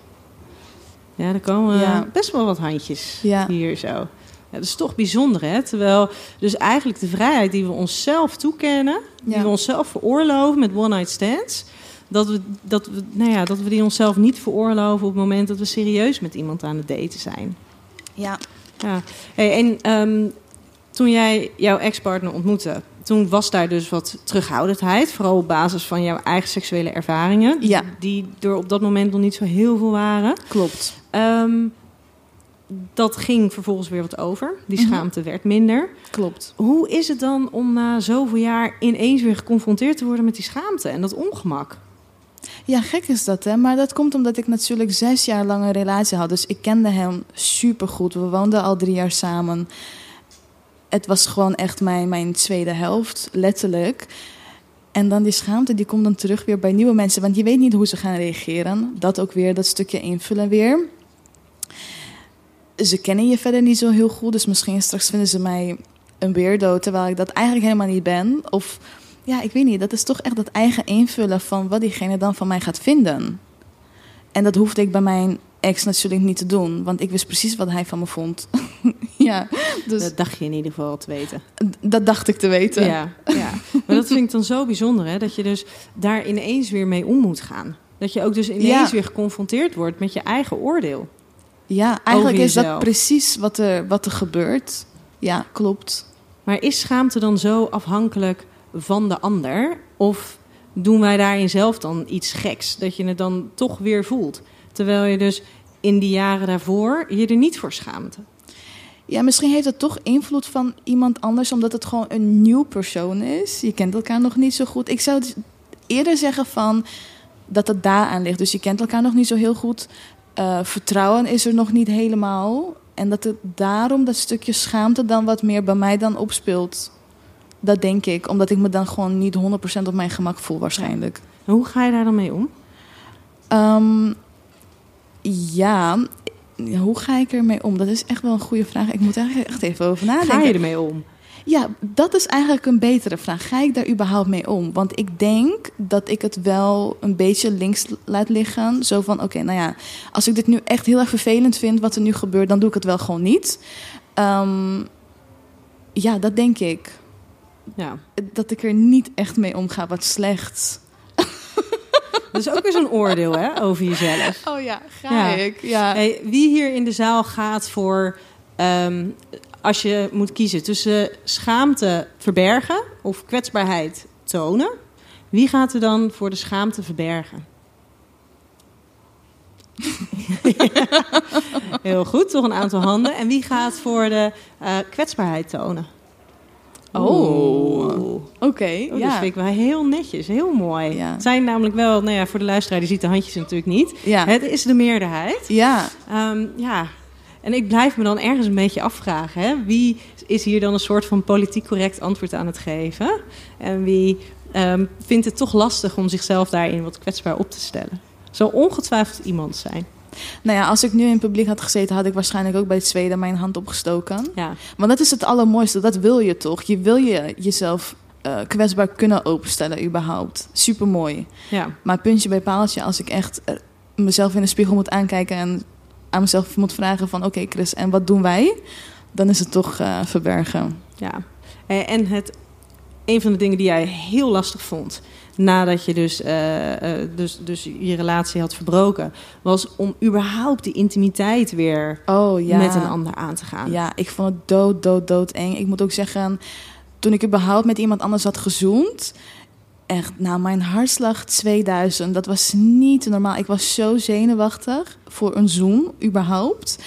Speaker 2: Ja, er komen
Speaker 3: Ja.
Speaker 2: best wel wat handjes
Speaker 3: Ja.
Speaker 2: hier zo. Ja, dat is toch bijzonder, hè? Terwijl dus eigenlijk de vrijheid die we onszelf toekennen, die we onszelf veroorloven met one-night stands, dat we, dat, we, nou ja, dat we die onszelf niet veroorloven op het moment dat we serieus met iemand aan het daten zijn.
Speaker 3: Ja.
Speaker 2: Ja. Hey, en ehm, toen jij jouw ex-partner ontmoette, toen was daar dus wat terughoudendheid, vooral op basis van jouw eigen seksuele ervaringen,
Speaker 3: Ja.
Speaker 2: die er op dat moment nog niet zo heel veel waren.
Speaker 3: Klopt.
Speaker 2: Ehm, dat ging vervolgens weer wat over. Die
Speaker 3: Mhm.
Speaker 2: schaamte werd minder.
Speaker 3: Klopt.
Speaker 2: Hoe is het dan om na zoveel jaar ineens weer geconfronteerd te worden met die schaamte en dat ongemak?
Speaker 3: Ja, gek is dat, hè? Maar dat komt omdat ik natuurlijk zes jaar lang een relatie had. Dus ik kende hem supergoed. We woonden al drie jaar samen. Het was gewoon echt mijn, mijn tweede helft, letterlijk. En dan die schaamte, die komt dan terug weer bij nieuwe mensen. Want je weet niet hoe ze gaan reageren. Dat ook weer, dat stukje invullen weer. Ze kennen je verder niet zo heel goed. Dus misschien straks vinden ze mij een weirdo. Terwijl ik dat eigenlijk helemaal niet ben. Of ja, ik weet niet. Dat is toch echt dat eigen invullen van wat diegene dan van mij gaat vinden. En dat hoefde ik bij mijn ex natuurlijk niet te doen. Want ik wist precies wat hij van me vond. ja, dus
Speaker 2: Dat dacht je in ieder geval te weten.
Speaker 3: dat dacht ik te weten.
Speaker 2: Ja, ja. Maar dat vind ik dan zo bijzonder, hè? Dat je dus daar ineens weer mee om moet gaan. Dat je ook dus ineens
Speaker 3: Ja.
Speaker 2: weer geconfronteerd wordt met je eigen oordeel.
Speaker 3: Ja, eigenlijk is dat precies wat er, wat er gebeurt. Ja, klopt.
Speaker 2: Maar is schaamte dan zo afhankelijk van de ander? Of doen wij daarin zelf dan iets geks? Dat je het dan toch weer voelt. Terwijl je dus in die jaren daarvoor je er niet voor schaamte.
Speaker 3: Ja, misschien heeft het toch invloed van iemand anders, omdat het gewoon een nieuw persoon is. Je kent elkaar nog niet zo goed. Ik zou dus eerder zeggen van dat het daaraan ligt. Dus je kent elkaar nog niet zo heel goed. Eh, vertrouwen is er nog niet helemaal. En dat het daarom dat stukje schaamte dan wat meer bij mij dan opspeelt. Dat denk ik, omdat ik me dan gewoon niet 100% op mijn gemak voel waarschijnlijk.
Speaker 2: Hoe ga je daar dan mee om?
Speaker 3: Ehm, ja, hoe ga ik ermee om? Dat is echt wel een goede vraag. Ik moet er echt even over nadenken.
Speaker 2: Ga je ermee om?
Speaker 3: Ja, dat is eigenlijk een betere vraag. Ga ik daar überhaupt mee om? Want ik denk dat ik het wel een beetje links laat liggen. Zo van, oké, nou ja, als ik dit nu echt heel erg vervelend vind wat er nu gebeurt, dan doe ik het wel gewoon niet. Ehm, ja, dat denk ik.
Speaker 2: Ja.
Speaker 3: Dat ik er niet echt mee omga, wat slecht.
Speaker 2: Dat is ook weer zo'n oordeel hè, over jezelf.
Speaker 3: Oh ja, ga
Speaker 2: Ja.
Speaker 3: ik. Ja.
Speaker 2: Hey, wie hier in de zaal gaat voor... ehm, als je moet kiezen tussen schaamte verbergen of kwetsbaarheid tonen... wie gaat er dan voor de schaamte verbergen? Heel goed, toch een aantal handen. En wie gaat voor de eh, kwetsbaarheid tonen?
Speaker 3: Oh. Oké,
Speaker 2: Oh, Dat
Speaker 3: ja.
Speaker 2: vind ik wel heel netjes, heel mooi.
Speaker 3: Ja.
Speaker 2: Het zijn namelijk wel, nou ja, voor de luisteraar, die ziet de handjes natuurlijk niet.
Speaker 3: Ja.
Speaker 2: Het is de meerderheid.
Speaker 3: Ja,
Speaker 2: Ehm, ja, en ik blijf me dan ergens een beetje afvragen. Hè? Wie is hier dan een soort van politiek correct antwoord aan het geven? En wie ehm, vindt het toch lastig om zichzelf daarin wat kwetsbaar op te stellen? Zal ongetwijfeld iemand zijn.
Speaker 3: nou ja, als ik nu in het publiek had gezeten, had ik waarschijnlijk ook bij het Zweden mijn hand opgestoken.
Speaker 2: Ja,
Speaker 3: Want dat is het allermooiste, dat wil je toch? Je wil je jezelf eh, kwetsbaar kunnen openstellen, überhaupt. Supermooi.
Speaker 2: ja.
Speaker 3: Maar puntje bij paaltje, als ik echt eh, mezelf in de spiegel moet aankijken en aan mezelf moet vragen van oké Chris, en wat doen wij? Dan is het toch eh, verbergen.
Speaker 2: ja. Eh, En het, een van de dingen die jij heel lastig vond... nadat je dus, eh, dus, dus je relatie had verbroken... was om überhaupt die intimiteit weer
Speaker 3: Oh ja.
Speaker 2: met een ander aan te gaan.
Speaker 3: Ja, ik vond het dood, dood, dood eng. Ik moet ook zeggen, toen ik überhaupt met iemand anders had gezoend... Nou, mijn hartslag 2000, dat was niet normaal. Ik was zo zenuwachtig voor een zoom, überhaupt.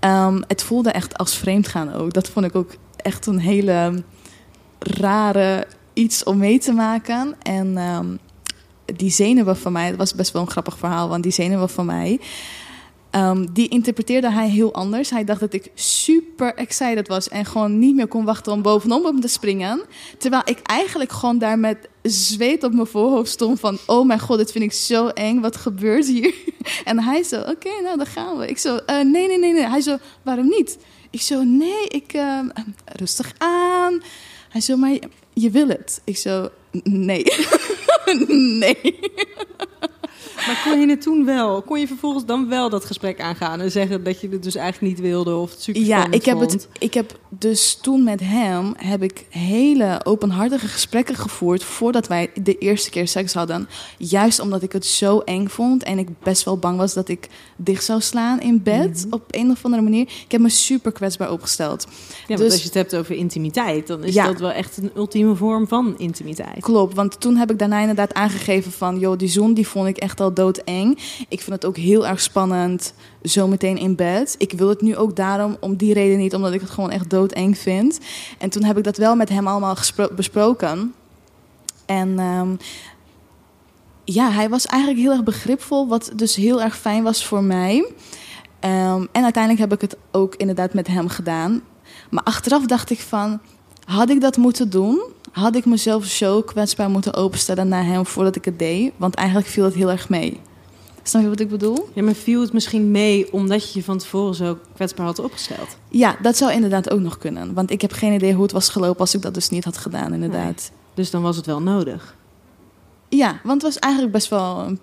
Speaker 3: Ehm, het voelde echt als vreemdgaan ook. Dat vond ik ook echt een hele rare iets om mee te maken. En ehm, die zenuwen van mij, dat was best wel een grappig verhaal, want die zenuwen van mij, ehm, die interpreteerde hij heel anders. Hij dacht dat ik super excited was en gewoon niet meer kon wachten om bovenop te springen. Terwijl ik eigenlijk gewoon daar met zweet op mijn voorhoofd stond van, oh mijn god, dit vind ik zo eng, wat gebeurt hier? En hij zo, oké, nou dan gaan we. Ik zo, "Eh, nee, nee, nee, nee. Hij zo, waarom niet? Ik zo, nee, ik, ehm, rustig aan. Hij zo, maar je wil het. Ik zo, nee. nee.
Speaker 2: Maar kon je het toen wel? Kon je vervolgens dan wel dat gesprek aangaan en zeggen dat je het dus eigenlijk niet wilde of het super
Speaker 3: Ja, ik heb,
Speaker 2: vond?
Speaker 3: het, ik heb dus toen met hem heb ik hele openhartige gesprekken gevoerd voordat wij de eerste keer seks hadden. Juist omdat ik het zo eng vond en ik best wel bang was dat ik dicht zou slaan in bed op een of andere manier. Ik heb me super kwetsbaar opgesteld.
Speaker 2: Ja, want
Speaker 3: dus-
Speaker 2: als je het hebt over intimiteit, dan is
Speaker 3: Ja.
Speaker 2: dat wel echt een ultieme vorm van intimiteit.
Speaker 3: Klopt, want toen heb ik daarna inderdaad aangegeven van... joh, die zoen die vond ik echt doodeng. Ik vind het ook heel erg spannend, zometeen in bed. Ik wil het nu ook daarom, om die reden niet... omdat ik het gewoon echt doodeng vind. En toen heb ik dat wel met hem allemaal besproken. En ehm, ja, hij was eigenlijk heel erg begripvol... wat dus heel erg fijn was voor mij. Ehm, en uiteindelijk heb ik het ook inderdaad met hem gedaan. Maar achteraf dacht ik van... had ik dat moeten doen... had ik mezelf zo kwetsbaar moeten openstellen naar hem voordat ik het deed. Want eigenlijk viel het heel erg mee. Snap je wat ik bedoel?
Speaker 2: Ja, maar viel het misschien mee omdat je je van tevoren zo kwetsbaar had opgesteld?
Speaker 3: Ja, dat zou inderdaad ook nog kunnen. Want ik heb geen idee hoe het was gelopen als ik dat dus niet had gedaan, inderdaad.
Speaker 2: Dus dan was het wel nodig.
Speaker 3: Ja, want het was eigenlijk best wel een,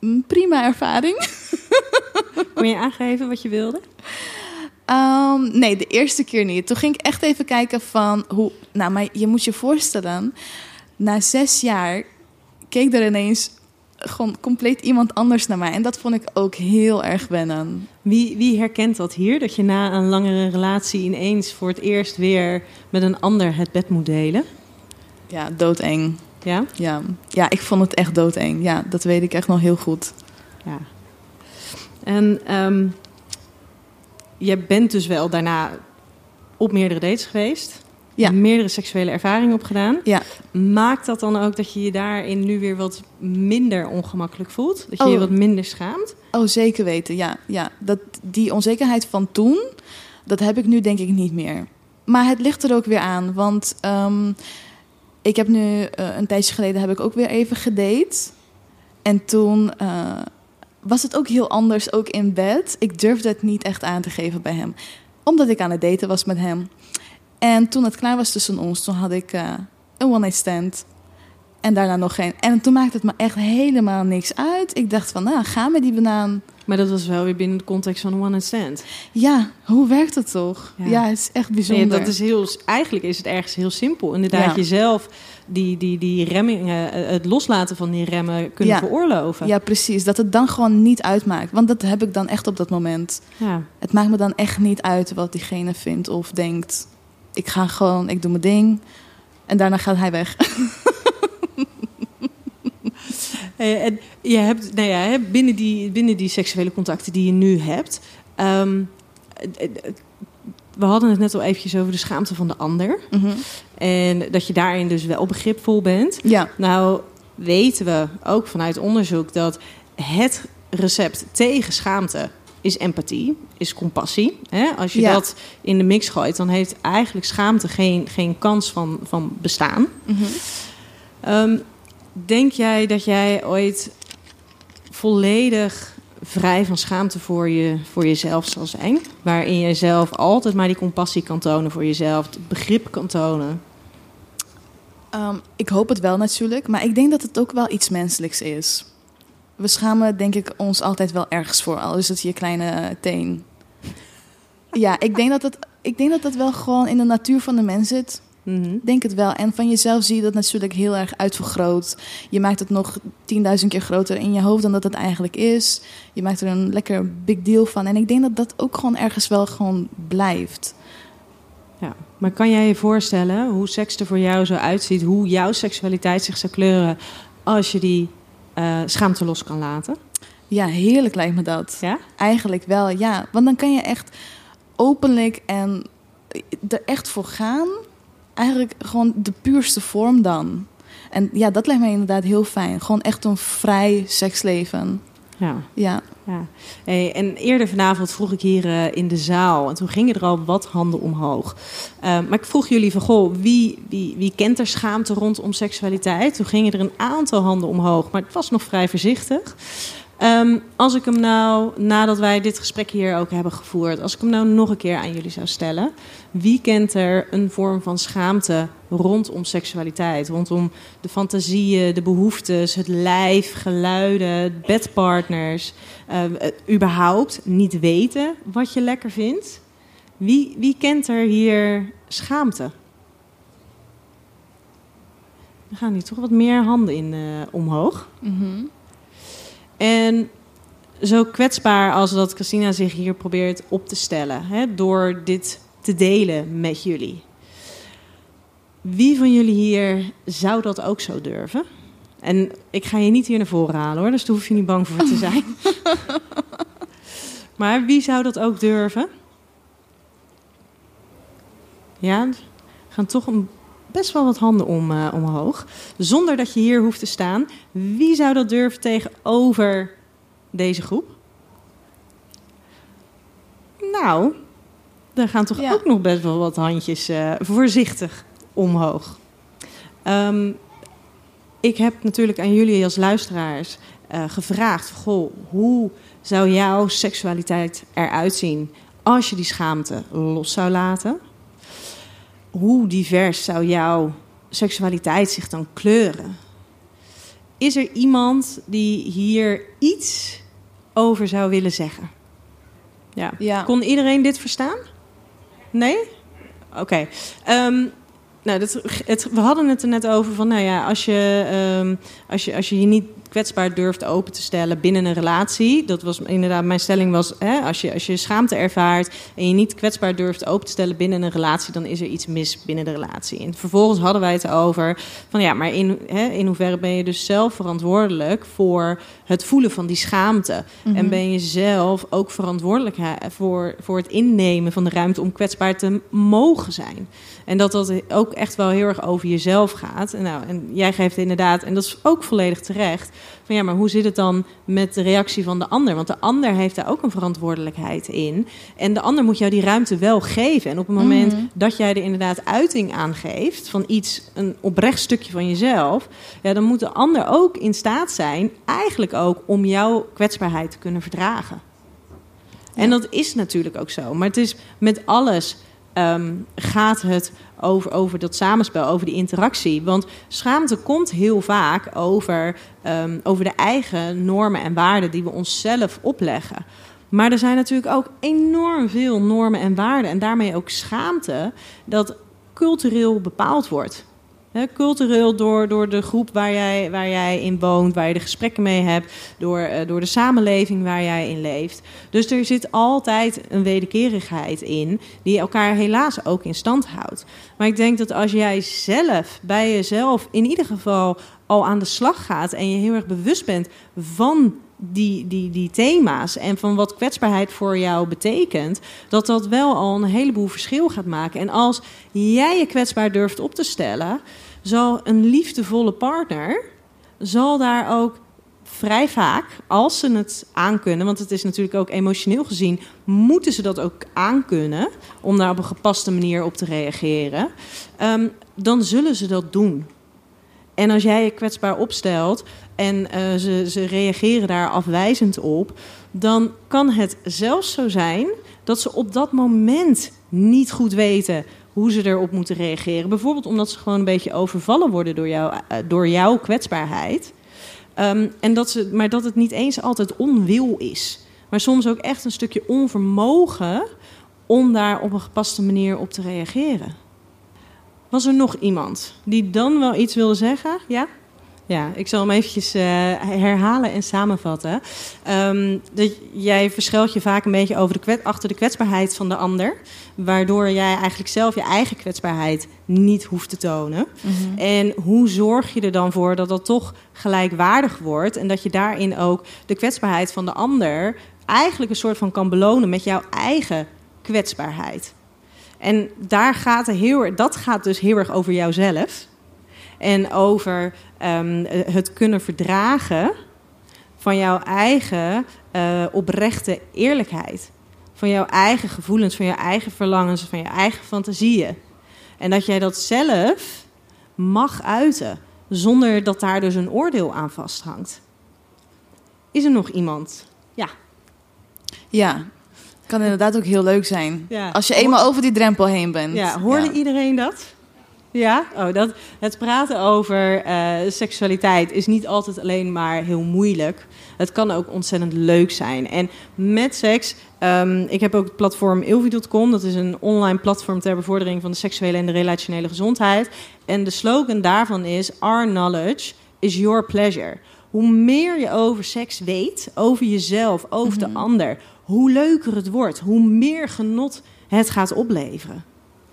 Speaker 3: een prima ervaring.
Speaker 2: Kon je aangeven wat je wilde?
Speaker 3: Ehm, nee, de eerste keer niet. Toen ging ik echt even kijken van hoe. Nou, maar je moet je voorstellen, na zes jaar keek er ineens gewoon compleet iemand anders naar mij. En dat vond ik ook heel erg wennen.
Speaker 2: Wie, wie herkent dat hier? Dat je na een langere relatie ineens voor het eerst weer met een ander het bed moet delen?
Speaker 3: Ja, doodeng.
Speaker 2: Ja?
Speaker 3: Ja, ja ik vond het echt doodeng. Ja, dat weet ik echt nog heel goed.
Speaker 2: Ja. En um, je bent dus wel daarna op meerdere dates geweest.
Speaker 3: Ja.
Speaker 2: Meerdere seksuele ervaringen opgedaan.
Speaker 3: Ja.
Speaker 2: Maakt dat dan ook dat je je daarin nu weer wat minder ongemakkelijk voelt? Dat je
Speaker 3: Oh.
Speaker 2: je wat minder schaamt?
Speaker 3: Oh, zeker weten. Ja, ja. Dat, die onzekerheid van toen, dat heb ik nu denk ik niet meer. Maar het ligt er ook weer aan. Want ehm, ik heb nu eh, een tijdje geleden heb ik ook weer even gedate. En toen eh, was het ook heel anders, ook in bed. Ik durfde het niet echt aan te geven bij hem. Omdat ik aan het daten was met hem. En toen het klaar was tussen ons, toen had ik eh, een one-night stand. En daarna nog geen. En toen maakte het me echt helemaal niks uit. Ik dacht van, nou, ga met die banaan.
Speaker 2: Maar dat was wel weer binnen de context van one-night stand.
Speaker 3: Ja, hoe werkt het toch?
Speaker 2: Ja.
Speaker 3: Ja, het is echt bijzonder.
Speaker 2: Nee, dat is heel, eigenlijk is het ergens heel simpel. Inderdaad,
Speaker 3: Ja.
Speaker 2: jezelf die, die, die remmingen, eh, het loslaten van die remmen kunnen
Speaker 3: Ja.
Speaker 2: veroorloven.
Speaker 3: Ja, precies. Dat het dan gewoon niet uitmaakt. Want dat heb ik dan echt op dat moment.
Speaker 2: Ja.
Speaker 3: Het maakt me dan echt niet uit wat diegene vindt of denkt. Ik ga gewoon, ik doe mijn ding. En daarna gaat hij weg.
Speaker 2: Eh, en je hebt, nou ja, binnen, die, binnen die seksuele contacten die je nu hebt. eh, we hadden het net al eventjes over de schaamte van de ander.
Speaker 3: Mhm.
Speaker 2: En dat je daarin dus wel begripvol bent.
Speaker 3: Ja,
Speaker 2: Nou weten we ook vanuit onderzoek dat het recept tegen schaamte is empathie, is compassie. Hè? Als je
Speaker 3: Ja.
Speaker 2: dat in de mix gooit, dan heeft eigenlijk schaamte geen, geen kans van, van bestaan.
Speaker 3: Mhm.
Speaker 2: Ehm, denk jij dat jij ooit volledig vrij van schaamte voor, je, voor jezelf zal zijn? Waarin je zelf altijd maar die compassie kan tonen voor jezelf, begrip kan tonen.
Speaker 3: Ehm, ik hoop het wel natuurlijk. Maar ik denk dat het ook wel iets menselijks is. We schamen denk ik ons altijd wel ergens voor. Al is het je kleine teen. Ja, ik denk dat het, ik denk dat dat wel gewoon in de natuur van de mens zit.
Speaker 2: Mhm.
Speaker 3: Ik denk het wel. En van jezelf zie je dat natuurlijk heel erg uitvergroot. Je maakt het nog 10.000 keer groter in je hoofd dan dat het eigenlijk is. Je maakt er een lekker big deal van. En ik denk dat dat ook gewoon ergens wel gewoon blijft.
Speaker 2: Ja. Maar kan jij je voorstellen hoe seks er voor jou zo uitziet, hoe jouw seksualiteit zich zou kleuren als je die eh, schaamte los kan laten?
Speaker 3: Ja, heerlijk lijkt me dat.
Speaker 2: Ja?
Speaker 3: Eigenlijk wel, ja. Want dan kan je echt openlijk en er echt voor gaan. Eigenlijk gewoon de puurste vorm dan. En ja, dat lijkt mij inderdaad heel fijn. Gewoon echt een vrij seksleven.
Speaker 2: Ja.
Speaker 3: Ja.
Speaker 2: ja. Hey, en eerder vanavond vroeg ik hier eh, in de zaal, en toen gingen er al wat handen omhoog. Eh, maar ik vroeg jullie van, goh, wie, wie, wie kent er schaamte rondom seksualiteit? Toen gingen er een aantal handen omhoog, maar het was nog vrij voorzichtig. Ehm, als ik hem nou, nadat wij dit gesprek hier ook hebben gevoerd, als ik hem nou nog een keer aan jullie zou stellen, wie kent er een vorm van schaamte rondom seksualiteit? Rondom de fantasieën, de behoeftes, het lijf, geluiden, bedpartners, eh, het überhaupt niet weten wat je lekker vindt? Wie, wie kent er hier schaamte? Er gaan hier toch wat meer handen in eh, omhoog.
Speaker 3: Mhm.
Speaker 2: En zo kwetsbaar als dat Christina zich hier probeert op te stellen, hè, door dit te delen met jullie. Wie van jullie hier zou dat ook zo durven? En ik ga je niet hier naar voren halen hoor, dus daar hoef je niet bang voor te zijn. maar wie zou dat ook durven? Ja, er gaan toch een, best wel wat handen om, eh, omhoog. Zonder dat je hier hoeft te staan. Wie zou dat durven tegenover deze groep? Nou, er gaan toch
Speaker 3: Ja.
Speaker 2: ook nog best wel wat handjes eh, voorzichtig omhoog. Ehm, ik heb natuurlijk aan jullie als luisteraars uh, gevraagd: goh, hoe zou jouw seksualiteit eruit zien als je die schaamte los zou laten? Hoe divers zou jouw seksualiteit zich dan kleuren? Is er iemand die hier iets over zou willen zeggen? Ja.
Speaker 3: Ja.
Speaker 2: Kon iedereen dit verstaan? Nee? Oké. Ehm, nou, dat, het, we hadden het er net over van, nou ja, als je, ehm, als je, als je je niet kwetsbaar durft open te stellen binnen een relatie. Dat was inderdaad, mijn stelling was, hè, als, je, als je schaamte ervaart en je niet kwetsbaar durft open te stellen binnen een relatie, dan is er iets mis binnen de relatie. En vervolgens hadden wij het over van ja, maar in, hè, in hoeverre ben je dus zelf verantwoordelijk voor het voelen van die schaamte?
Speaker 3: Mhm.
Speaker 2: En ben je zelf ook verantwoordelijk voor, voor het innemen van de ruimte om kwetsbaar te mogen zijn? En dat dat ook echt wel heel erg over jezelf gaat. En, nou, en jij geeft inderdaad, en dat is ook volledig terecht, van ja, maar hoe zit het dan met de reactie van de ander? Want de ander heeft daar ook een verantwoordelijkheid in. En de ander moet jou die ruimte wel geven. En op het moment
Speaker 3: Mhm.
Speaker 2: dat jij er inderdaad uiting aan geeft van iets, een oprecht stukje van jezelf, ja, dan moet de ander ook in staat zijn, eigenlijk ook om jouw kwetsbaarheid te kunnen verdragen. En dat is natuurlijk ook zo. Maar het is met alles ehm, gaat het over, over dat samenspel, over die interactie. Want schaamte komt heel vaak over, ehm, over de eigen normen en waarden die we onszelf opleggen. Maar er zijn natuurlijk ook enorm veel normen en waarden. En daarmee ook schaamte dat cultureel bepaald wordt. Cultureel door, door de groep waar jij, waar jij in woont, waar je de gesprekken mee hebt, door, eh, door de samenleving waar jij in leeft. Dus er zit altijd een wederkerigheid in, die elkaar helaas ook in stand houdt. Maar ik denk dat als jij zelf bij jezelf in ieder geval al aan de slag gaat en je heel erg bewust bent van die, die, die thema's en van wat kwetsbaarheid voor jou betekent, dat dat wel al een heleboel verschil gaat maken. En als jij je kwetsbaar durft op te stellen, zal een liefdevolle partner zal daar ook vrij vaak, als ze het aankunnen, want het is natuurlijk ook emotioneel gezien, moeten ze dat ook aankunnen om daar op een gepaste manier op te reageren, ehm, dan zullen ze dat doen. En als jij je kwetsbaar opstelt en eh, ze, ze reageren daar afwijzend op, dan kan het zelfs zo zijn dat ze op dat moment niet goed weten hoe ze erop moeten reageren. Bijvoorbeeld omdat ze gewoon een beetje overvallen worden door, jou, eh, door jouw kwetsbaarheid. Ehm, en dat ze, maar dat het niet eens altijd onwil is. Maar soms ook echt een stukje onvermogen om daar op een gepaste manier op te reageren. Was er nog iemand die dan wel iets wilde zeggen? Ja? Ja, ik zal hem eventjes eh, herhalen en samenvatten. Ehm, jij verschuilt je vaak een beetje over de kwet, achter de kwetsbaarheid van de ander. Waardoor jij eigenlijk zelf je eigen kwetsbaarheid niet hoeft te tonen.
Speaker 3: Mhm.
Speaker 2: En hoe zorg je er dan voor dat dat toch gelijkwaardig wordt? En dat je daarin ook de kwetsbaarheid van de ander eigenlijk een soort van kan belonen met jouw eigen kwetsbaarheid. En daar gaat heel, dat gaat dus heel erg over jouzelf. En over ehm, het kunnen verdragen van jouw eigen eh, oprechte eerlijkheid. Van jouw eigen gevoelens, van jouw eigen verlangens, van je eigen fantasieën. En dat jij dat zelf mag uiten, zonder dat daar dus een oordeel aan vasthangt. Is er nog iemand? Ja.
Speaker 3: Ja, kan inderdaad ook heel leuk zijn.
Speaker 2: Ja.
Speaker 3: Als je eenmaal over die drempel heen bent.
Speaker 2: Ja, hoorde
Speaker 3: Ja.
Speaker 2: iedereen dat? Ja, oh, dat, het praten over eh, seksualiteit is niet altijd alleen maar heel moeilijk. Het kan ook ontzettend leuk zijn. En met seks, ehm, ik heb ook het platform ilvi.com. Dat is een online platform ter bevordering van de seksuele en de relationele gezondheid. En de slogan daarvan is: Our knowledge is your pleasure. Hoe meer je over seks weet, over jezelf, over de ander, hoe leuker het wordt. Hoe meer genot het gaat opleveren.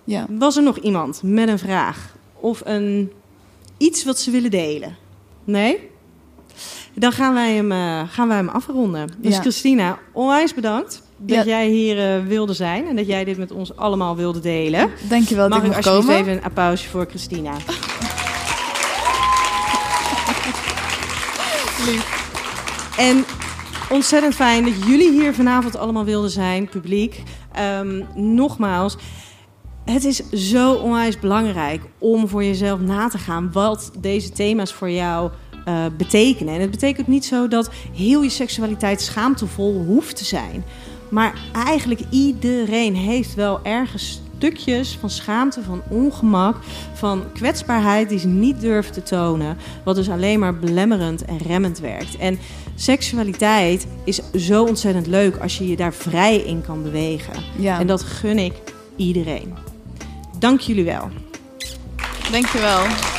Speaker 3: Ja.
Speaker 2: Was er nog iemand met een vraag of een, iets wat ze willen delen? Nee? Dan gaan wij hem, eh, gaan wij hem afronden. Dus
Speaker 3: Ja.
Speaker 2: Christina, onwijs bedankt dat
Speaker 3: Ja.
Speaker 2: jij hier eh, wilde zijn en dat jij dit met ons allemaal wilde delen.
Speaker 3: Dankjewel dat
Speaker 2: Mag
Speaker 3: ik
Speaker 2: ik
Speaker 3: mocht
Speaker 2: alsjeblieft
Speaker 3: komen.
Speaker 2: even een applausje voor Christina? En ontzettend fijn dat jullie hier vanavond allemaal wilden zijn, publiek. Ehm, nogmaals, het is zo onwijs belangrijk om voor jezelf na te gaan wat deze thema's voor jou uh, betekenen. En het betekent niet zo dat heel je seksualiteit schaamtevol hoeft te zijn. Maar eigenlijk iedereen heeft wel ergens stukjes van schaamte, van ongemak, van kwetsbaarheid die ze niet durven te tonen. Wat dus alleen maar belemmerend en remmend werkt. En seksualiteit is zo ontzettend leuk als je je daar vrij in kan bewegen.
Speaker 3: Ja.
Speaker 2: En dat gun ik iedereen. Dank jullie wel.
Speaker 3: Dank je wel.